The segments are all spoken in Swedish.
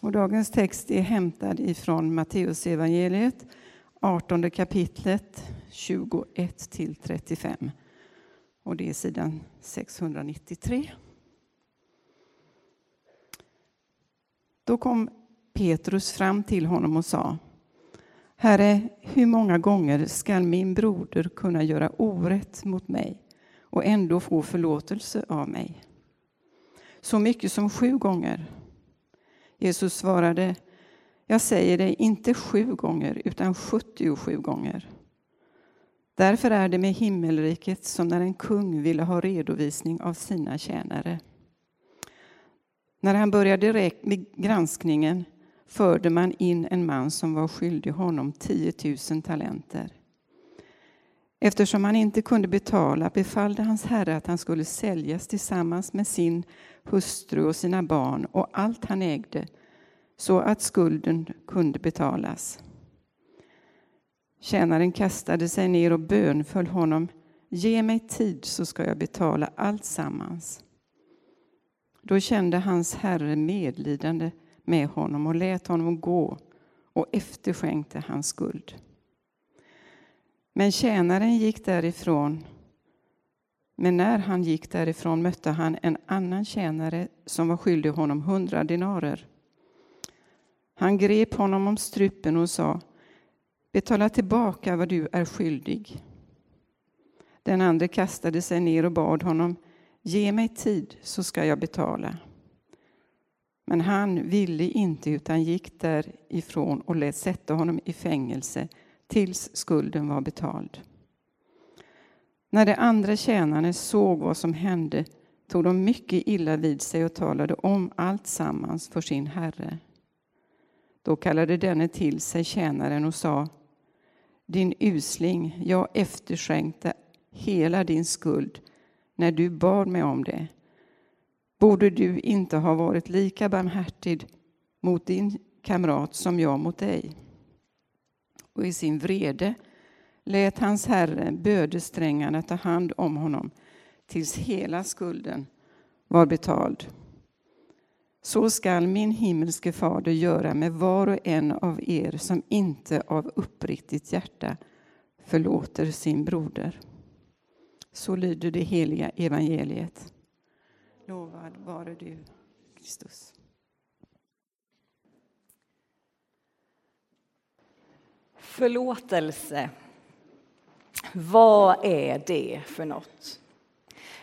Och dagens text är hämtad ifrån Matteusevangeliet, 18 kapitlet, 21 till 35. Och det är sidan 693. Då kom Petrus fram till honom och sa Herre, hur många gånger skall min broder kunna göra orätt mot mig och ändå få förlåtelse av mig? Så mycket som sju gånger. Jesus svarade, jag säger dig inte sju gånger utan 77 gånger. Därför är det med himmelriket som när en kung ville ha redovisning av sina tjänare. När han började med granskningen förde man in en man som var skyldig honom 10 000 talenter. Eftersom han inte kunde betala befallde hans herre att han skulle säljas tillsammans med sin hustru och sina barn och allt han ägde så att skulden kunde betalas. Tjänaren kastade sig ner och bönföll honom. Ge mig tid så ska jag betala allt sammans. Då kände hans herre medlidande med honom och lät honom gå och efterskänkte hans skuld. Men tjänaren gick därifrån. Men när han gick därifrån mötte han en annan tjänare som var skyldig honom hundra dinarer. Han grep honom om strupen och sa Betala tillbaka vad du är skyldig. Den andre kastade sig ner och bad honom Ge mig tid så ska jag betala. Men han ville inte utan gick därifrån och lät sätta honom i fängelse tills skulden var betald. När de andra tjänarna såg vad som hände tog de mycket illa vid sig och talade om allt sammans för sin herre. Då kallade denne till sig tjänaren och sa Din usling, jag efterskänkte hela din skuld när du bad mig om det. Borde du inte ha varit lika barmhärtig mot din kamrat som jag mot dig? Och i sin vrede lät hans herre bödesträngarna ta hand om honom tills hela skulden var betald. Så skall min himmelske fader göra med var och en av er som inte av uppriktigt hjärta förlåter sin broder. Så lyder det heliga evangeliet. Lovad vare du, Kristus. Förlåtelse. Vad är det för något?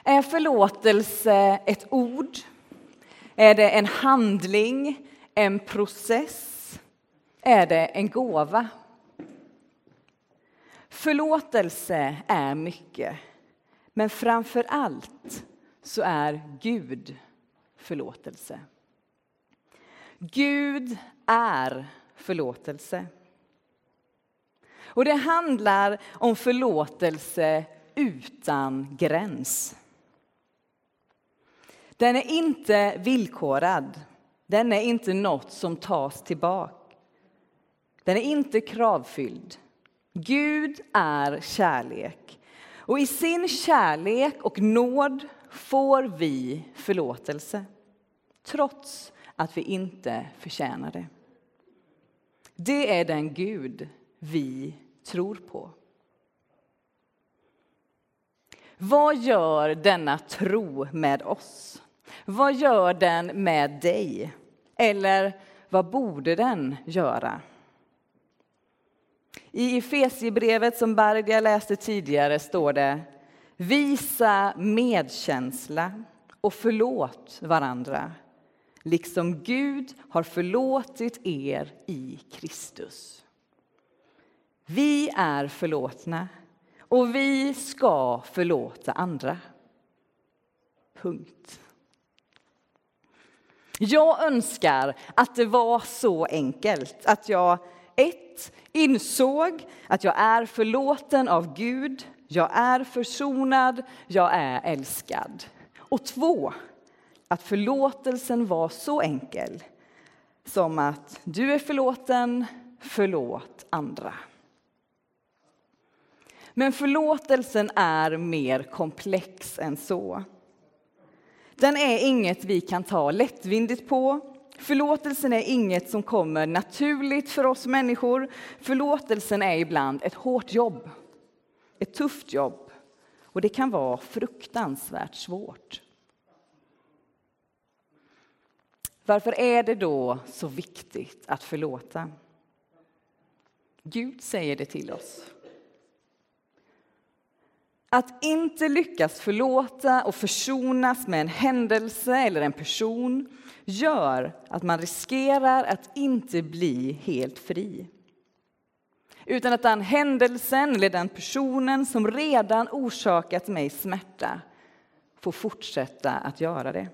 Är förlåtelse ett ord? Är det en handling, en process? Är det en gåva? Förlåtelse är mycket, men framför allt så är Gud förlåtelse. Gud är förlåtelse. Och det handlar om förlåtelse utan gräns. Den är inte villkorad. Den är inte något som tas tillbaka. Den är inte kravfylld. Gud är kärlek. Och i sin kärlek och nåd får vi förlåtelse trots att vi inte förtjänar det. Det är den Gud vi tror på. Vad gör denna tro med oss? Vad gör den med dig? Eller vad borde den göra? I Efesierbrevet som Bardia läste tidigare står det Visa medkänsla och förlåt varandra liksom Gud har förlåtit er i Kristus. Vi är förlåtna och vi ska förlåta andra. Punkt. Jag önskar att det var så enkelt att jag ett, insåg att jag är förlåten av Gud, jag är försonad, jag är älskad. Och två, att förlåtelsen var så enkel som att du är förlåten, förlåt andra. Men förlåtelsen är mer komplex än så. Den är inget vi kan ta lättvindigt på, Förlåtelsen är inget som kommer naturligt för oss människor. Förlåtelsen är ibland ett hårt jobb, ett tufft jobb och det kan vara fruktansvärt svårt. Varför är det då så viktigt att förlåta? Gud säger det till oss. Att inte lyckas förlåta och försonas med en händelse eller en person gör att man riskerar att inte bli helt fri. Utan att den händelsen eller den personen som redan orsakat mig smärta får fortsätta att göra det.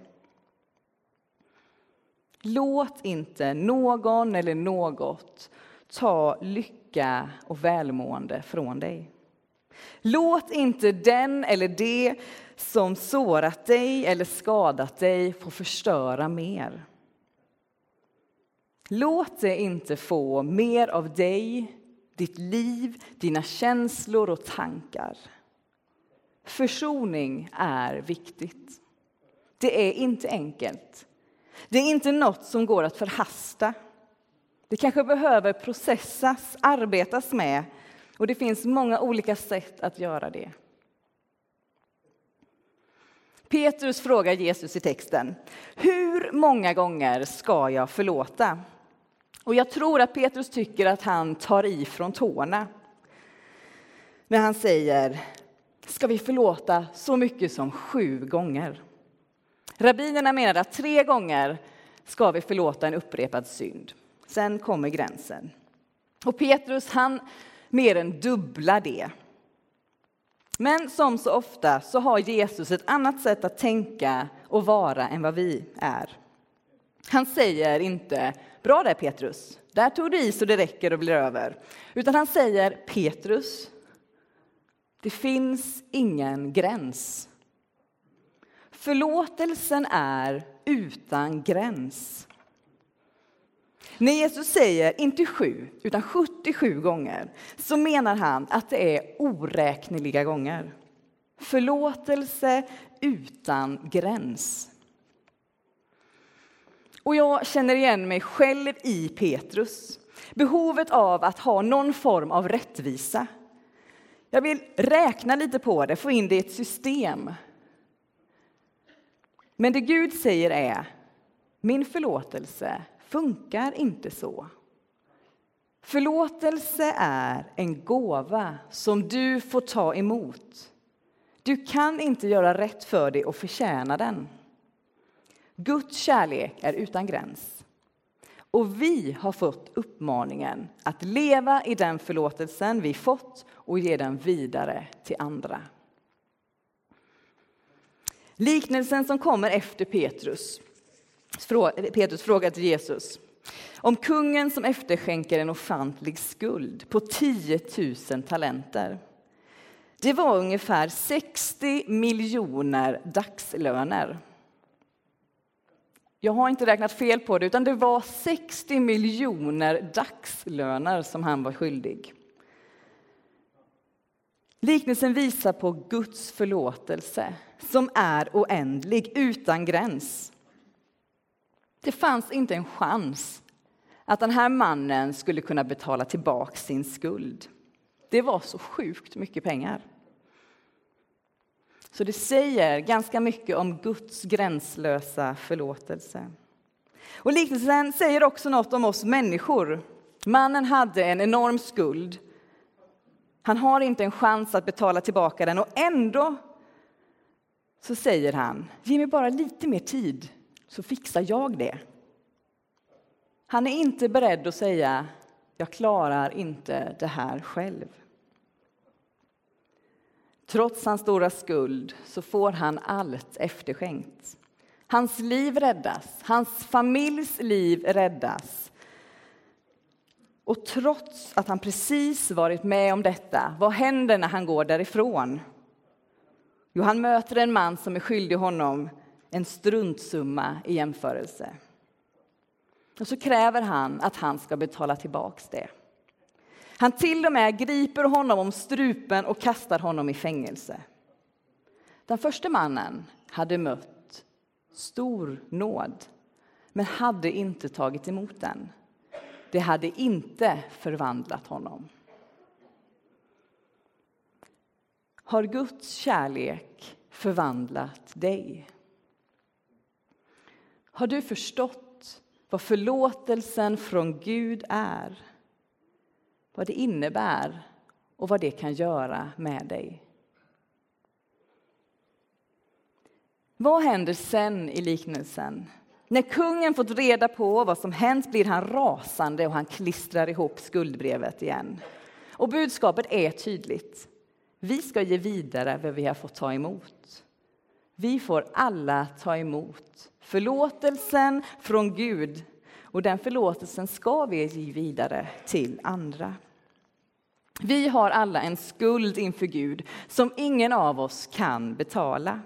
Låt inte någon eller något ta lycka och välmående från dig. Låt inte den eller det som sårat dig eller skadat dig få förstöra mer. Låt det inte få mer av dig, ditt liv, dina känslor och tankar. Försoning är viktigt. Det är inte enkelt. Det är inte något som går att förhasta. Det kanske behöver processas, arbetas med och det finns många olika sätt att göra det. Petrus frågar Jesus i texten, hur många gånger ska jag förlåta? Och jag tror att Petrus tycker att han tar i från tårna. När han säger, ska vi förlåta så mycket som sju gånger? Rabbinerna menar att tre gånger ska vi förlåta en upprepad synd. Sen kommer gränsen. Och Petrus, han mer än dubbla det. Men som så ofta så har Jesus ett annat sätt att tänka och vara än vad vi är. Han säger inte bra där Petrus, där tog du i så det räcker och blir över. Utan han säger Petrus, det finns ingen gräns. Förlåtelsen är utan gräns. När Jesus säger inte sju, utan 77 gånger så menar han att det är oräkneliga gånger. Förlåtelse utan gräns. Och jag känner igen mig själv i Petrus. Behovet av att ha någon form av rättvisa. Jag vill räkna lite på det, få in det i ett system. Men det Gud säger är, min förlåtelse funkar inte så. Förlåtelse är en gåva som du får ta emot. Du kan inte göra rätt för dig och förtjäna den. Guds kärlek är utan gräns. Och vi har fått uppmaningen att leva i den förlåtelsen vi fått och ge den vidare till andra. Liknelsen som kommer efter Petrus Petrus frågar till Jesus om kungen som efterskänker en ofantlig skuld på 10 000 talenter. Det var ungefär 60 miljoner dagslöner. Jag har inte räknat fel på det, utan det var 60 miljoner dagslöner som han var skyldig. Liknelsen visar på Guds förlåtelse som är oändlig, utan gräns. Det fanns inte en chans att den här mannen skulle kunna betala tillbaka sin skuld. Det var så sjukt mycket pengar. Så det säger ganska mycket om Guds gränslösa förlåtelse. Och liknelsen säger också något om oss människor. Mannen hade en enorm skuld. Han har inte en chans att betala tillbaka den och ändå så säger han, ge mig bara lite mer tid så fixar jag det. Han är inte beredd att säga jag klarar inte det här själv. Trots hans stora skuld så får han allt efterskänkt. Hans liv räddas, hans familjs liv räddas. Och trots att han precis varit med om detta, vad händer när han går därifrån? Jo, han möter en man som är skyldig honom en struntsumma i jämförelse. Och så kräver han att han ska betala tillbaks det. Han till och med griper honom om strupen och kastar honom i fängelse. Den första mannen hade mött stor nåd. men hade inte tagit emot den. Det hade inte förvandlat honom. Har Guds kärlek förvandlat dig? Har du förstått vad förlåtelsen från Gud är? Vad det innebär och vad det kan göra med dig? Vad händer sen i liknelsen? När kungen fått reda på vad som hänt blir han rasande och han klistrar ihop skuldbrevet igen. Och budskapet är tydligt. Vi ska ge vidare vad vi har fått ta emot. Vi får alla ta emot förlåtelsen från Gud och den förlåtelsen ska vi ge vidare till andra. Vi har alla en skuld inför Gud som ingen av oss kan betala.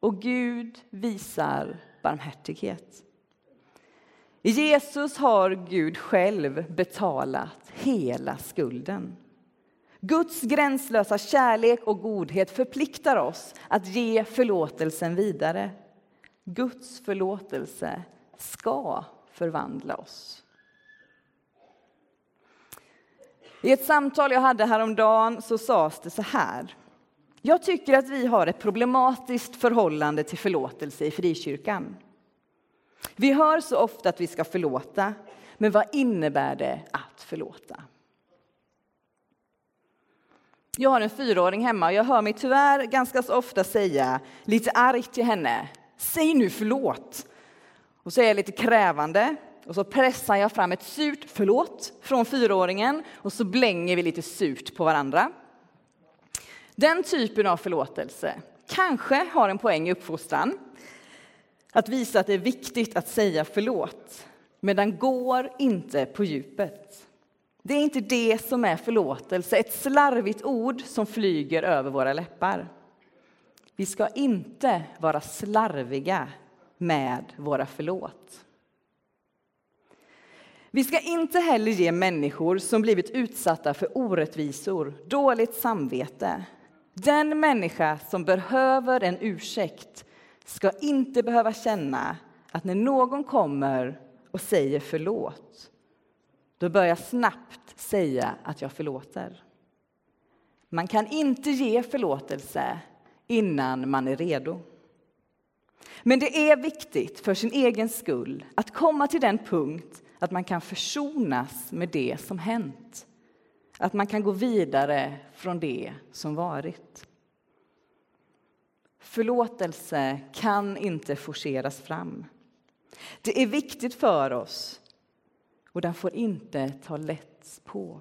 Och Gud visar barmhärtighet. I Jesus har Gud själv betalat hela skulden. Guds gränslösa kärlek och godhet förpliktar oss att ge förlåtelsen vidare. Guds förlåtelse ska förvandla oss. I ett samtal jag hade häromdagen så sades det så här. Jag tycker att vi har ett problematiskt förhållande till förlåtelse i frikyrkan. Vi hör så ofta att vi ska förlåta, men vad innebär det att förlåta? Jag har en fyraåring hemma och jag hör mig tyvärr ganska så ofta säga lite argt till henne, säg nu förlåt. Och så är jag lite krävande och så pressar jag fram ett surt förlåt från fyraåringen och så blänger vi lite surt på varandra. Den typen av förlåtelse kanske har en poäng i uppfostran, att visa att det är viktigt att säga förlåt, men den går inte på djupet. Det är inte det som är förlåtelse, ett slarvigt ord som flyger över våra läppar. Vi ska inte vara slarviga med våra förlåt. Vi ska inte heller ge människor som blivit utsatta för orättvisor dåligt samvete. Den människa som behöver en ursäkt ska inte behöva känna att när någon kommer och säger förlåt, då bör jag snabbt säga att jag förlåter. Man kan inte ge förlåtelse innan man är redo. Men det är viktigt för sin egen skull att komma till den punkt att man kan försonas med det som hänt. Att man kan gå vidare från det som varit. Förlåtelse kan inte forceras fram. Det är viktigt för oss och den får inte ta lätt på.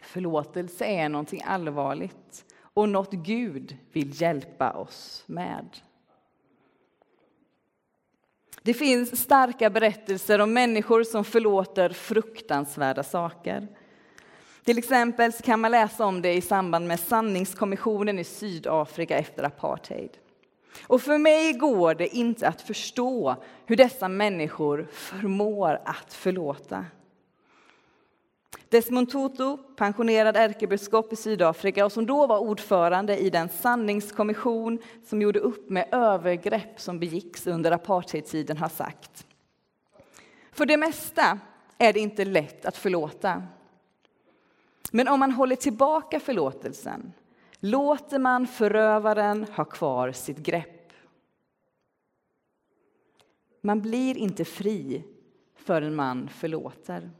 Förlåtelse är någonting allvarligt och något Gud vill hjälpa oss med. Det finns starka berättelser om människor som förlåter fruktansvärda saker. Till exempel kan man läsa om det i samband med sanningskommissionen i Sydafrika efter apartheid. Och för mig går det inte att förstå hur dessa människor förmår att förlåta. Desmond Tutu, pensionerad ärkebiskop i Sydafrika och som då var ordförande i den sanningskommission som gjorde upp med övergrepp som begicks under apartheidtiden, har sagt. För det mesta är det inte lätt att förlåta. Men om man håller tillbaka förlåtelsen låter man förövaren ha kvar sitt grepp. Man blir inte fri förrän man förlåter.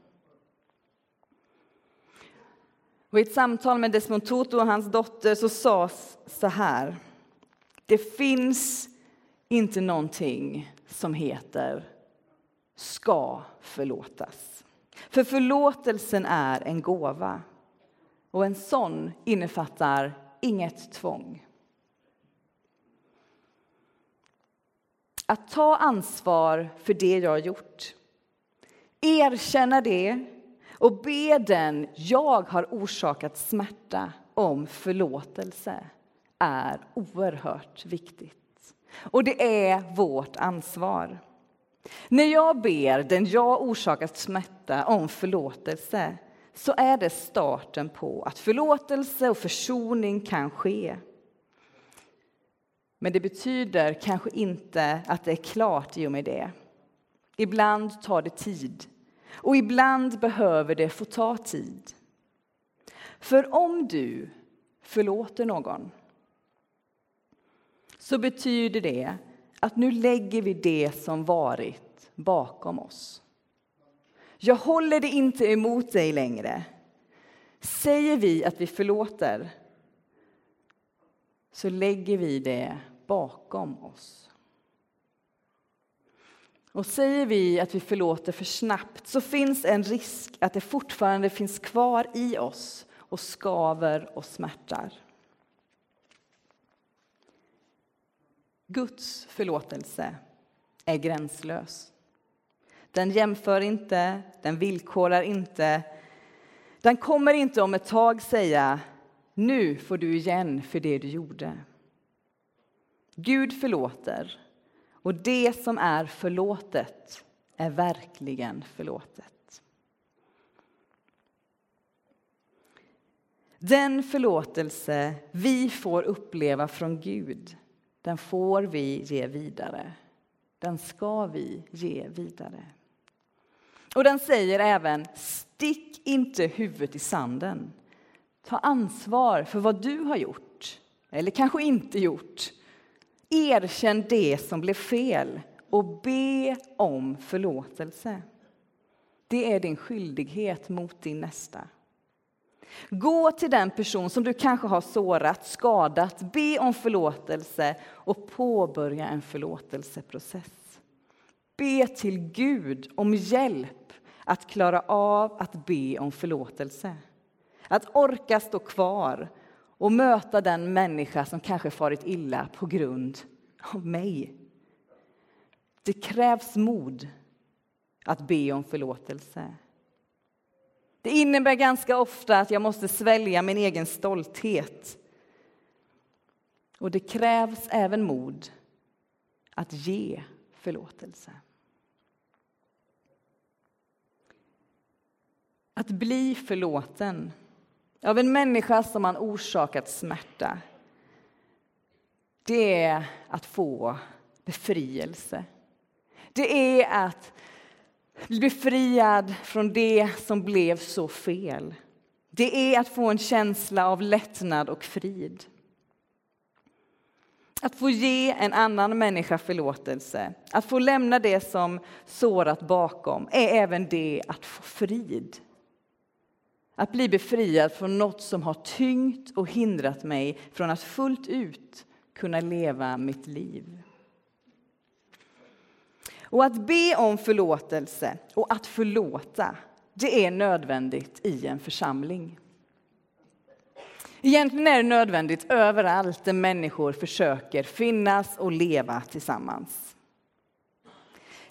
Och I ett samtal med Desmond Tutu och hans dotter så sades så här. Det finns inte någonting som heter ska förlåtas. För förlåtelsen är en gåva. Och en sån innefattar inget tvång. Att ta ansvar för det jag har gjort, erkänna det och be den jag har orsakat smärta om förlåtelse är oerhört viktigt. Och det är vårt ansvar. När jag ber den jag orsakat smärta om förlåtelse så är det starten på att förlåtelse och försoning kan ske. Men det betyder kanske inte att det är klart i och med det. Ibland tar det tid och ibland behöver det få ta tid. För om du förlåter någon så betyder det att nu lägger vi det som varit bakom oss. Jag håller det inte emot dig längre. Säger vi att vi förlåter så lägger vi det bakom oss. Och säger vi att vi förlåter för snabbt så finns en risk att det fortfarande finns kvar i oss och skaver och smärtar. Guds förlåtelse är gränslös. Den jämför inte, den villkorar inte. Den kommer inte om ett tag säga nu får du igen för det du gjorde. Gud förlåter, och det som är förlåtet är verkligen förlåtet. Den förlåtelse vi får uppleva från Gud, den får vi ge vidare. Den ska vi ge vidare. Och den säger även, stick inte huvudet i sanden. Ta ansvar för vad du har gjort, eller kanske inte gjort. Erkänn det som blev fel och be om förlåtelse. Det är din skyldighet mot din nästa. Gå till den person som du kanske har sårat, skadat, be om förlåtelse och påbörja en förlåtelseprocess. Be till Gud om hjälp att klara av att be om förlåtelse. Att orka stå kvar och möta den människa som kanske farit illa på grund av mig. Det krävs mod att be om förlåtelse. Det innebär ganska ofta att jag måste svälja min egen stolthet. Och det krävs även mod att ge förlåtelse. Att bli förlåten av en människa som man orsakat smärta det är att få befrielse. Det är att bli befriad från det som blev så fel. Det är att få en känsla av lättnad och frid. Att få ge en annan människa förlåtelse, att få lämna det som sårat bakom, är även det att få frid. Att bli befriad från något som har tyngt och hindrat mig från att fullt ut kunna leva mitt liv. Och att be om förlåtelse och att förlåta, det är nödvändigt i en församling. Egentligen är det nödvändigt överallt där människor försöker finnas och leva tillsammans.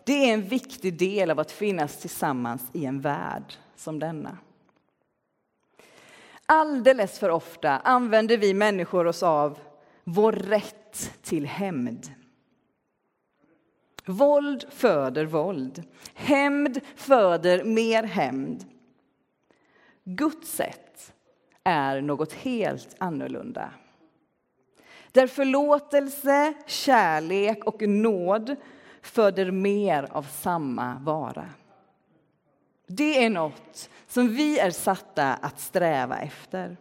Det är en viktig del av att finnas tillsammans i en värld som denna. Alldeles för ofta använder vi människor oss av vår rätt till hämnd. Våld föder våld. Hämnd föder mer hämnd. Guds sätt är något helt annorlunda. Där förlåtelse, kärlek och nåd föder mer av samma vara. Det är något som vi är satta att sträva efter.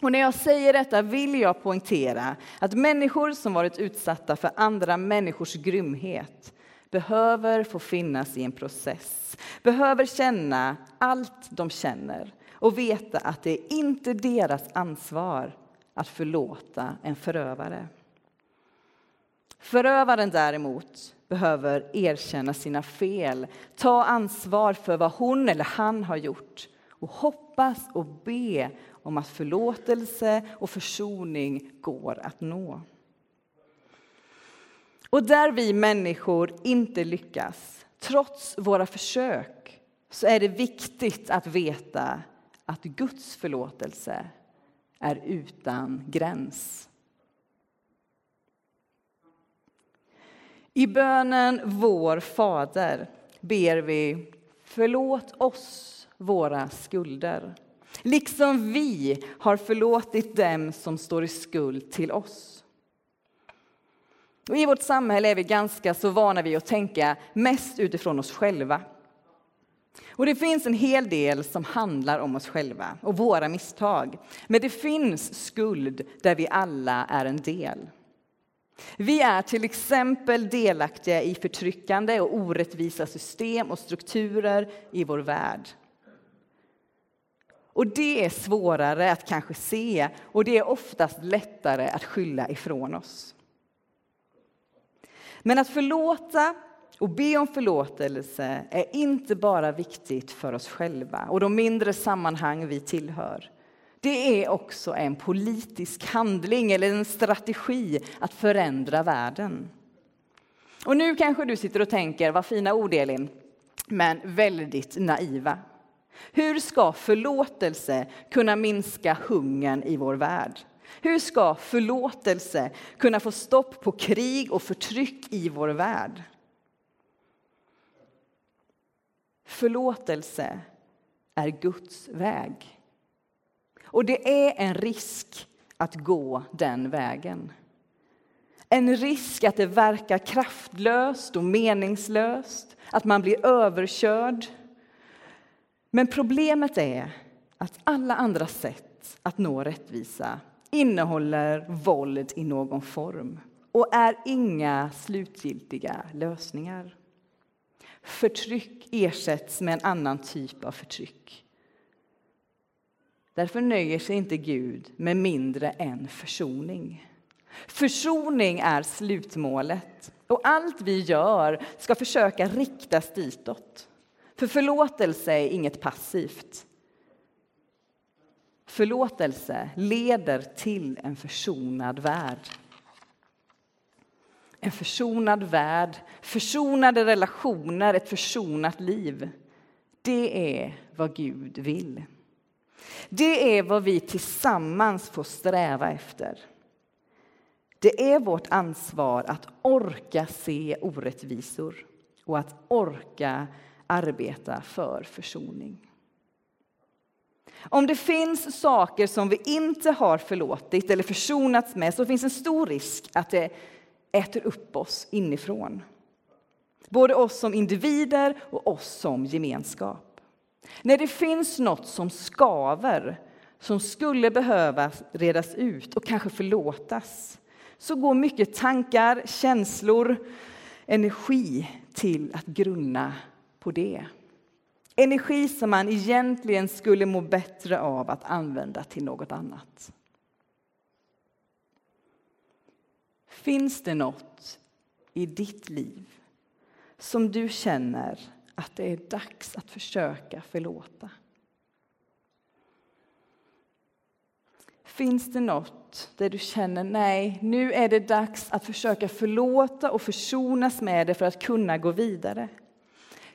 Och när jag säger detta vill jag poängtera att människor som varit utsatta för andra människors grymhet behöver få finnas i en process, behöver känna allt de känner och veta att det är inte deras ansvar att förlåta en förövare. Förövaren däremot behöver erkänna sina fel, ta ansvar för vad hon eller han har gjort och hoppas och be om att förlåtelse och försoning går att nå. Och där vi människor inte lyckas, trots våra försök, så är det viktigt att veta att Guds förlåtelse är utan gräns. I bönen Vår Fader ber vi Förlåt oss våra skulder liksom vi har förlåtit dem som står i skuld till oss. Och I vårt samhälle är vi ganska så vana vid att tänka mest utifrån oss själva. Och Det finns en hel del som handlar om oss själva och våra misstag. Men det finns skuld där vi alla är en del. Vi är till exempel delaktiga i förtryckande och orättvisa system och strukturer i vår värld. Och det är svårare att kanske se och det är oftast lättare att skylla ifrån oss. Men att förlåta och be om förlåtelse är inte bara viktigt för oss själva och de mindre sammanhang vi tillhör. Det är också en politisk handling eller en strategi att förändra världen. Och nu kanske du sitter och tänker, vad fina ord Elin, men väldigt naiva. Hur ska förlåtelse kunna minska hungern i vår värld? Hur ska förlåtelse kunna få stopp på krig och förtryck i vår värld? Förlåtelse är Guds väg. Och det är en risk att gå den vägen. En risk att det verkar kraftlöst och meningslöst, att man blir överkörd. Men problemet är att alla andra sätt att nå rättvisa innehåller våld i någon form och är inga slutgiltiga lösningar. Förtryck ersätts med en annan typ av förtryck. Därför nöjer sig inte Gud med mindre än försoning. Försoning är slutmålet och allt vi gör ska försöka riktas ditåt. För förlåtelse är inget passivt. Förlåtelse leder till en försonad värld. En försonad värld, försonade relationer, ett försonat liv. Det är vad Gud vill. Det är vad vi tillsammans får sträva efter. Det är vårt ansvar att orka se orättvisor och att orka arbeta för försoning. Om det finns saker som vi inte har förlåtit eller försonats med så finns en stor risk att det äter upp oss inifrån. Både oss som individer och oss som gemenskap. När det finns något som skaver, som skulle behöva redas ut och kanske förlåtas så går mycket tankar, känslor, energi till att grunna på det. Energi som man egentligen skulle må bättre av att använda till något annat. Finns det något i ditt liv som du känner att det är dags att försöka förlåta? Finns det något där du känner nej, nu är det dags att försöka förlåta och försonas med det för att kunna gå vidare?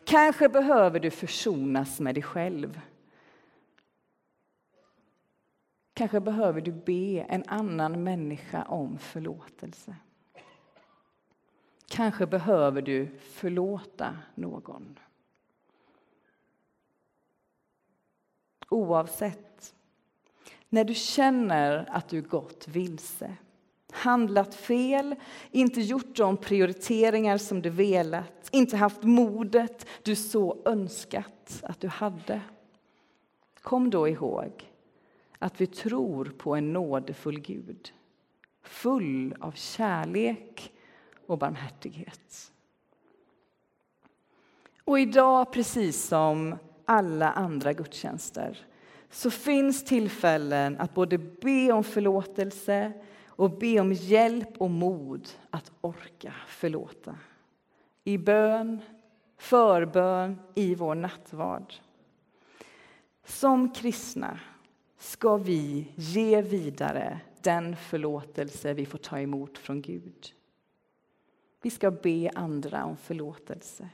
Kanske behöver du försonas med dig själv. Kanske behöver du be en annan människa om förlåtelse. Kanske behöver du förlåta någon. Oavsett, när du känner att du gått vilse handlat fel, inte gjort de prioriteringar som du velat, inte haft modet du så önskat att du hade. Kom då ihåg att vi tror på en nådefull Gud, full av kärlek och barmhärtighet. Och idag, precis som alla andra gudstjänster, så finns tillfällen att både be om förlåtelse och be om hjälp och mod att orka förlåta. I bön, förbön, i vår nattvard. Som kristna ska vi ge vidare den förlåtelse vi får ta emot från Gud. Vi ska be andra om förlåtelse.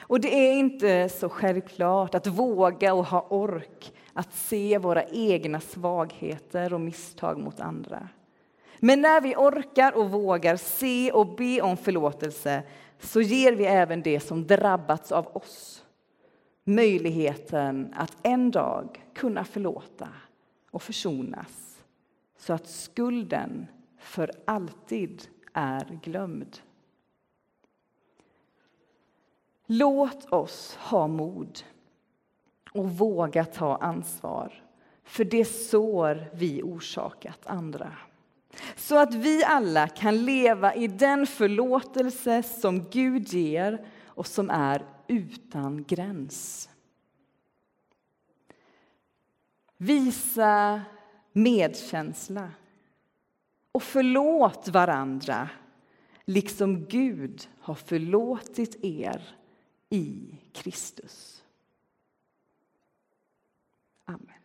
Och det är inte så självklart att våga och ha ork att se våra egna svagheter och misstag mot andra. Men när vi orkar och vågar se och be om förlåtelse så ger vi även det som drabbats av oss möjligheten att en dag kunna förlåta och försonas så att skulden för alltid är glömd. Låt oss ha mod och våga ta ansvar för det sår vi orsakat andra. Så att vi alla kan leva i den förlåtelse som Gud ger och som är utan gräns. Visa medkänsla och förlåt varandra liksom Gud har förlåtit er i Kristus. Amen.